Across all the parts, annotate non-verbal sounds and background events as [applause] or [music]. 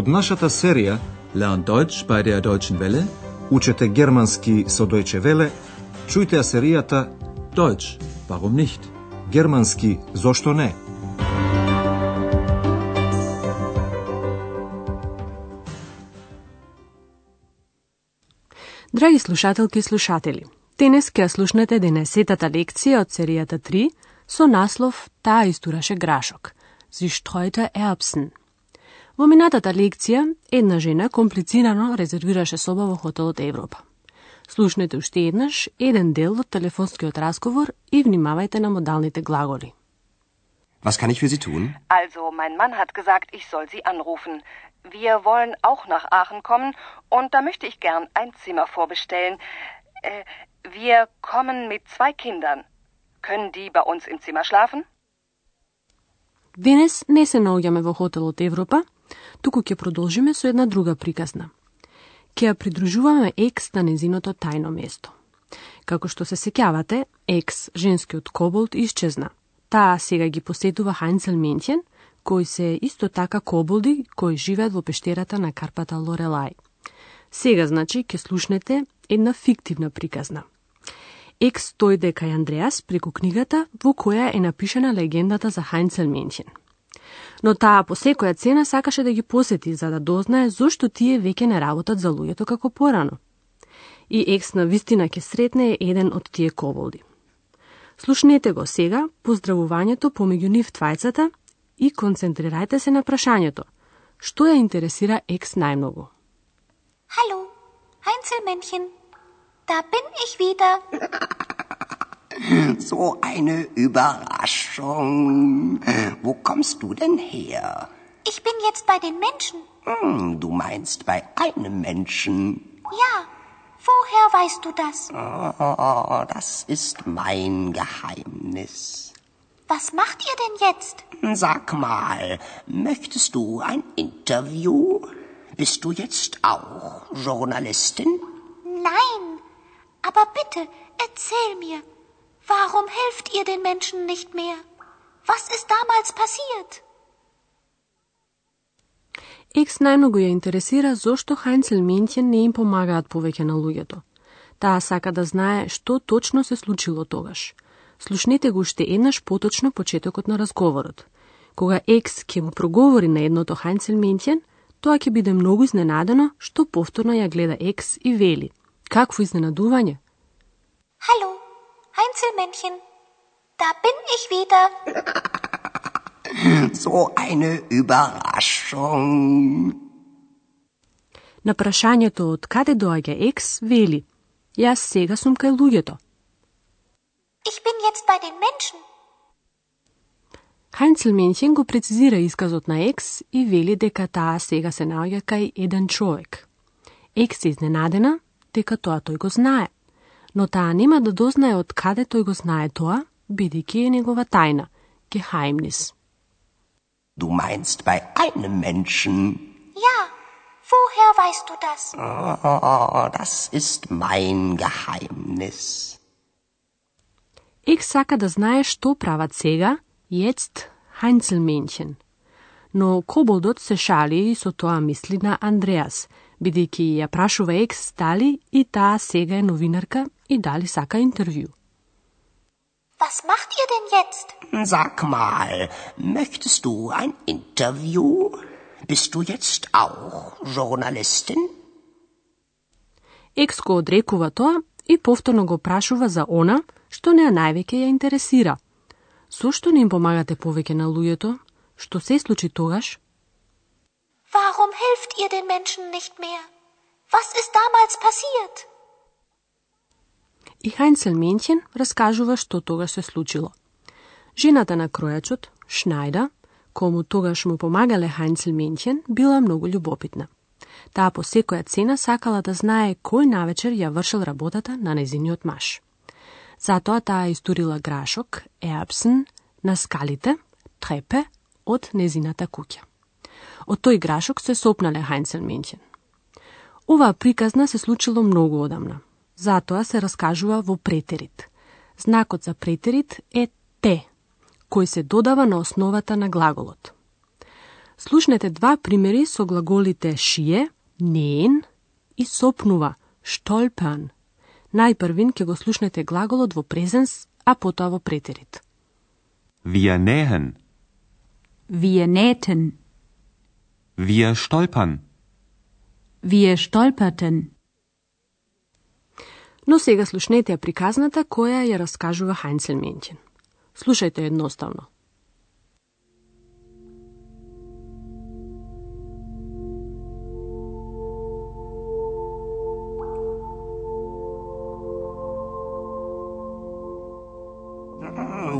Од нашата серија Learn Deutsch bei der Deutschen Welle. Учете германски со Deutsche Welle, чујте ја серијата Deutsch, warum nicht? Германски зошто не? Драги слушателки и слушатели, денес ќе слушнете денесетата лекција од серијата 3 со наслов Таа истураше грашок, Sie streute Erbsen. Во минатата лекција, една жена комплицирано резервираше соба во хотелот Европа. Слушнете уште еднаш еден дел од телефонскиот разговор и внимавајте на модалните глаголи. Was kann ich für Sie tun? Also, mein Mann hat gesagt, ich soll Sie anrufen. Wir wollen auch nach Aachen kommen und da möchte ich gern ein Zimmer vorbestellen. Äh, wir kommen mit zwei Kindern. Können die bei uns im Zimmer schlafen? Денес не се наоѓаме во хотелот Европа, туку ќе продолжиме со една друга приказна. Ке ја придружуваме екс на незиното тајно место. Како што се сеќавате, екс, женскиот коболт, исчезна. Таа сега ги посетува Хайнцел Ментјен, кои се исто така коболди кои живеат во пештерата на карпата Лорелај. Сега, значи, ќе слушнете една фиктивна приказна. Екс стои дека е Андреас преку книгата во која е напишана легендата за Хайнцел Менчен. Но таа по секоја цена сакаше да ги посети за да дознае зошто тие веќе не работат за луѓето како порано. И Екс на вистина ќе сретне еден од тие коволди. Слушнете го сега поздравувањето помеѓу нив твајцата и концентрирајте се на прашањето. Што ја интересира екс најмногу? Hallo, Heinzelmännchen. Da bin ich wieder. [laughs] So eine Überraschung. Wo kommst du denn her? Ich bin jetzt bei den Menschen. Hm, du meinst bei einem Menschen. Ja, woher weißt du das? Oh, das ist mein Geheimnis. Was macht ihr denn jetzt? Sag mal, möchtest du ein Interview? Bist du jetzt auch Journalistin? Nein, aber bitte, erzähl mir, warum helft ihr den Menschen nicht mehr? Was ist damals passiert? Екс најмногу ја интересира зошто Хайнцел Ментјен не им помагаат повеќе на луѓето. Таа сака да знае што точно се случило тогаш – Слушнете го уште еднаш поточно почетокот на разговорот. Кога Екс ќе му проговори на едното Хайнцел Ментјен, тоа ќе биде многу изненадено што повторно ја гледа Екс и вели. Какво изненадување? Hallo, Heinzelmännchen. Da bin ich wieder. [laughs] So eine Überraschung. На прашањето од каде доаѓа Екс, вели: Јас сега сум кај луѓето. Ich bin jetzt bei den Menschen. Хайнцелменчен го прецизира исказот на Екс и вели дека таа сега се наоѓа кај еден човек. Екс е изненадена дека тоа тој го знае, Но таа нема да дознае од каде тој го знае тоа, бидејќи е негова тајна, Geheimnis. Du meinst bei einem Menschen? Ja, woher weißt du das? Oh, das ist mein Geheimnis. Ек сака да знае што прават сега, јест Хайнцелменчен. Но Коболдот се шали и со тоа мисли на Андреас, бидејќи ја прашува Екс дали и таа сега е новинарка и дали сака интервју. Was macht ihr denn jetzt? Sag mal, möchtest du ein Interview? Bist du jetzt auch Journalistin? Екс го одрекува тоа и повторно го прашува за она, што неа највеќе ја интересира. Зошто не им помагате повеќе на луѓето? Што се случи тогаш? Warum helft ihr den Menschen nicht mehr? Was ist damals passiert? И Хайнцел Менчен раскажува што тогаш се случило. Жената на кројачот, Шнајда, кому тогаш му помагале Хайнцел Менчен, била многу љубопитна. Таа по секоја цена сакала да знае кој навечер ја вршил работата на незиниот маж. Затоа таа истурила грашок, еапсен, на скалите, трепе, од незината куќа. Од тој грашок се сопнале Хайнцел Менчен. Оваа приказна се случило многу одамна. Затоа се раскажува во претерит. Знакот за претерит е те, кој се додава на основата на глаголот. Слушнете два примери со глаголите шие, нeen и сопнува, штолпан. Најпрвин ќе го слушнете глаголот во презенс, а потоа во претерит. Wir nähen. Wir nähten. Wir stolpern. Wir stolperten. Но сега слушнете ја приказната која ја раскажува Хайнцел Менчен. Слушајте едноставно.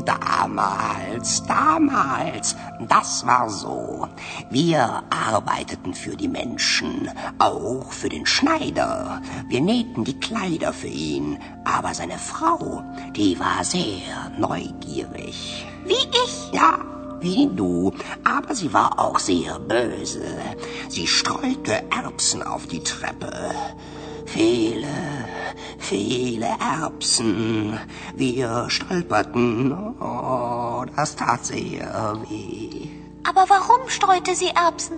Damals, damals, das war so. Wir arbeiteten für die Menschen, auch für den Schneider. Wir nähten die Kleider für ihn, aber seine Frau, die war sehr neugierig. Wie ich? Ja, wie du, aber sie war auch sehr böse. Sie streute Erbsen auf die Treppe. Viele, viele Erbsen. Wir stolperten. Oh, das tat sehr weh. Aber warum streute sie Erbsen?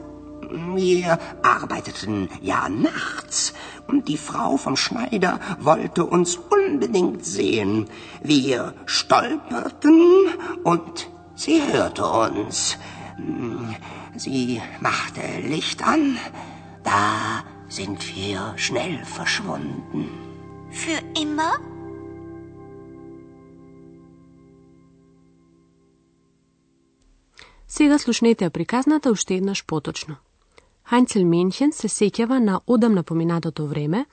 Wir arbeiteten ja nachts und die Frau vom Schneider wollte uns unbedingt sehen. Wir stolperten und sie hörte uns. Sie machte Licht an. Da sind wir schnell verschwunden. Für immer? Сега слушнете ја приказната уште еднаш поточно. Хайнцел Менхен се сеќава на одамна поминатото време,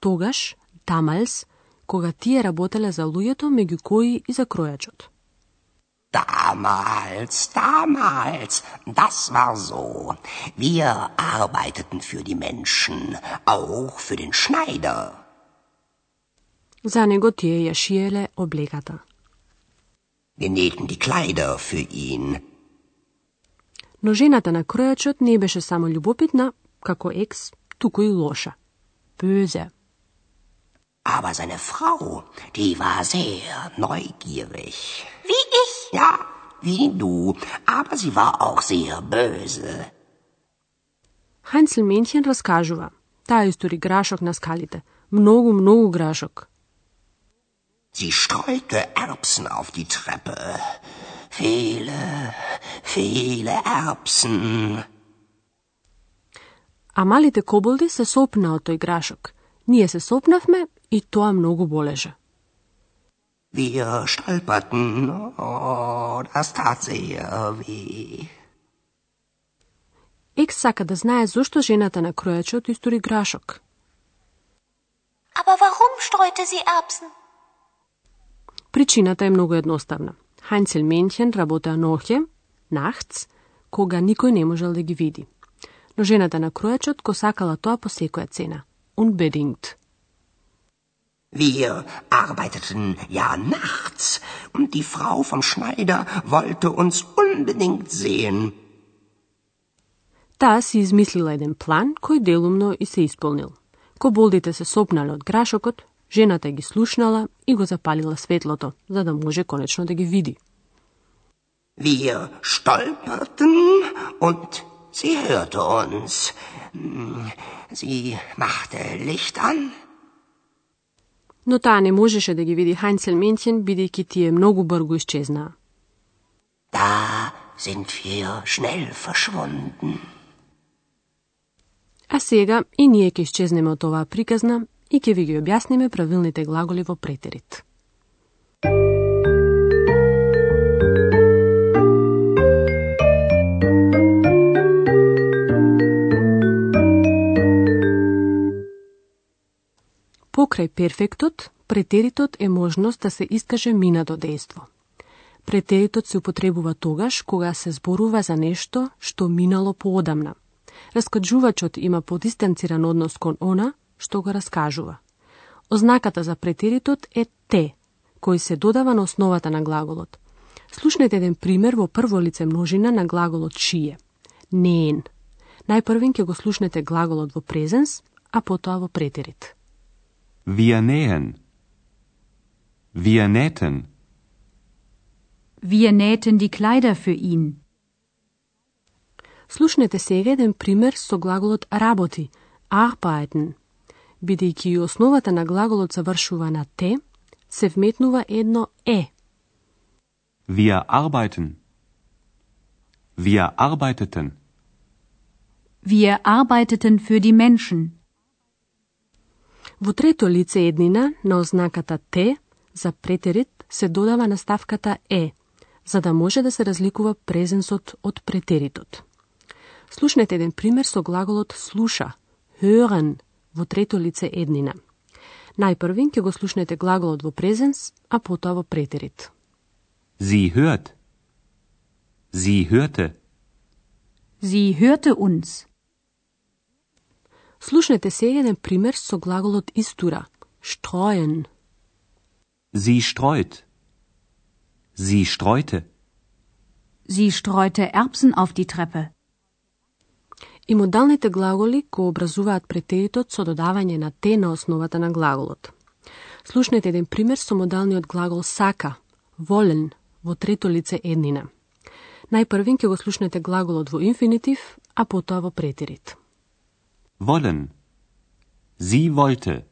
тогаш, тамалс, кога тие работеле за луѓето, меѓу кои и за кројачот. Damals, damals, das war so. Wir arbeiteten für die Menschen, auch für den Schneider. За него тие ја шиеле облегата. Wir nähten die Kleider für ihn. Но жената на кројачот не беше само љубопитна, како екс, туку и лоша. Бöse. Aber seine Frau, die war sehr neugierig. Wie ich? Ja, wie du, aber sie war auch sehr böse. Хайнцел Менхен раскажува. Таа истори грашок на скалите. Многу, многу грашок. Sie streute Erbsen auf die Treppe. Viele, viele Erbsen. А малите коболди се сопна од тој грашок. Ние се сопнавме и тоа многу болеше. Wir stolperten. Oh, das tat sehr weh. Екс сака да знае зошто жената на кројачот истори грашок. Aber warum streute sie Erbsen? Причината е многу едноставна. Хайнцел Менхен работеа ноќе, нахц, кога никој не можел да ги види. Но жената на кројачот го сакала тоа по секоја цена. Unbedingt. Wir arbeiteten ja nachts und die Frau vom Schneider wollte uns unbedingt sehen. Таа си измислила еден план кој делумно и се исполнил. Коболдите се сопнале од грашокот, жената ги слушнала и го запалила светлото, за да може конечно да ги види. Wir stolperten und sie hörte uns. Sie machte Licht an. Но таа не можеше да ги види Хайнцел Менчен, бидејќи тие многу брго исчезнаа. Da sind wir schnell verschwunden. А сега и ние ќе исчезнеме од оваа приказна и ќе ви ги објасниме правилните глаголи во претерит. Покрај перфектот, претеритот е можност да се искаже минато дејство. Претеритот се употребува тогаш кога се зборува за нешто што минало поодамна. Раскаджувачот има подистанциран однос кон она што го раскажува. Ознаката за претеритот е те, кој се додава на основата на глаголот. Слушнете еден пример во прво лице множина на глаголот шие. Неен. Најпрвин ќе го слушнете глаголот во презенс, а потоа во претерит. Wir nähen. Wir nähten. Wir nähten die Kleider für ihn. Слушнете сега еден пример со глаголот работи, arbeiten. Бидејќи и основата на глаголот завршува на те, се вметнува едно е. Wir arbeiten. Wir arbeiteten. Wir arbeiteten für die Menschen. Во трето лице еднина на ознаката те за претерит се додава наставката е, за да може да се разликува презенсот од претеритот. Слушнете еден пример со глаголот слуша, hören, во трето лице еднина. Најпрвин ќе го слушнете глаголот во презенс, а потоа во претерит. Sie hört. Sie hörte. Sie hörte uns. Слушнете сега еден пример со глаголот истура, streuen. Sie streut. Sie streute. Sie streute Erbsen auf die Treppe. И модалните глаголи кои образуваат претеритот со додавање на те на основата на глаголот. Слушнете еден пример со модалниот глагол сака, волен, во трето лице еднина. Најпрвин ќе го слушнете глаголот во инфинитив, а потоа во претерит. Wollen. Sie wollte.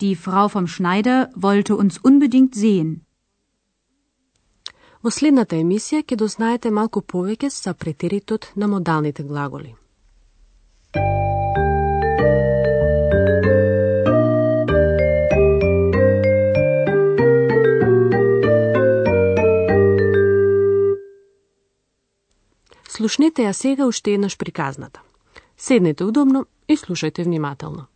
Die Frau vom Schneider wollte uns unbedingt sehen. Во следната емисија ќе дознаете малку повеќе за претеритот на модалните глаголи. Слушнете ја сега уште еднаш приказната. Седнете удобно и слушајте внимателно.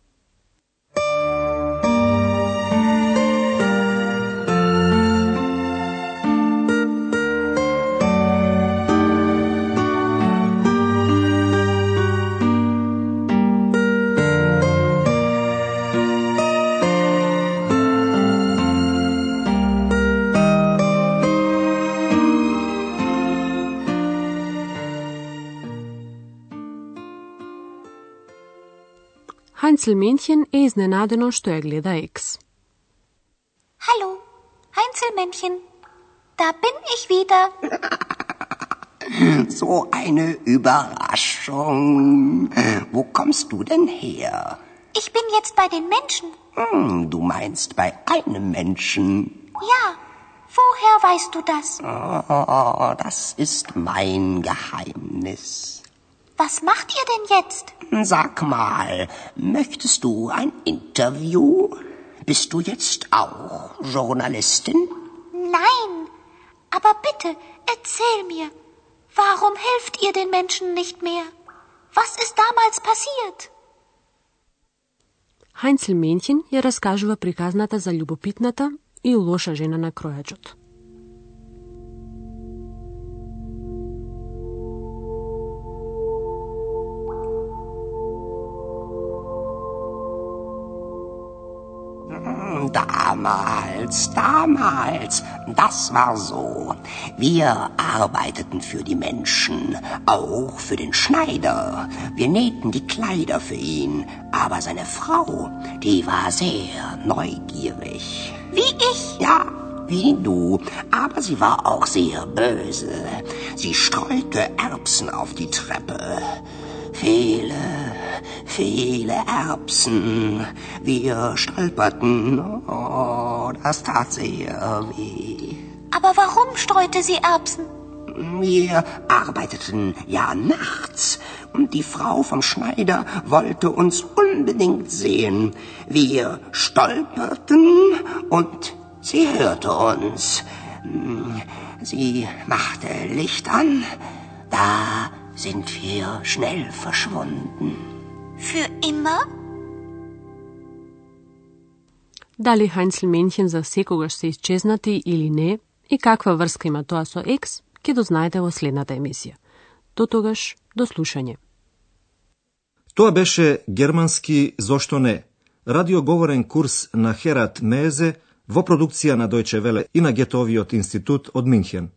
Heinzelmännchen je ne iznenadeno, što je gleda X. Hallo, Heinzelmännchen, da bin ich wieder. [laughs] So eine Überraschung. Wo kommst du denn her? Ich bin jetzt bei den Menschen. Hm, du meinst bei einem Menschen? Ja. Woher weißt du das? Oh, das ist mein Geheimnis. Was macht ihr denn jetzt? Sag mal, möchtest du ein Interview? Bist du jetzt auch Journalistin? Nein, aber bitte, erzähl mir, warum helft ihr den Menschen nicht mehr? Was ist damals passiert? Heinzelmännchen ја раскажува приказната за љубопитната и лоша жена на кројачот. Damals, damals, das war so. Wir arbeiteten für die Menschen, auch für den Schneider. Wir nähten die Kleider für ihn, aber seine Frau, die war sehr neugierig. Wie ich? Ja, wie du, aber sie war auch sehr böse. Sie streute Erbsen auf die Treppe. Viele, viele Erbsen. Wir stolperten. Oh, das tat sehr weh. Aber warum streute sie Erbsen? Wir arbeiteten ja nachts und die Frau vom Schneider wollte uns unbedingt sehen. Wir stolperten und sie hörte uns. Sie machte Licht an. Da sind wir schnell verschwunden. Für immer? Дали Heinzelmännchen за секогаш се исчезнати или не и каква врска има тоа со екс, ќе дознаете во следната емисија. До тогаш, до слушање. Тоа беше германски Зошто не? Радиоговорен курс на Херат Мезе во продукција на Дојче Веле и на Гетовиот институт од Минхен.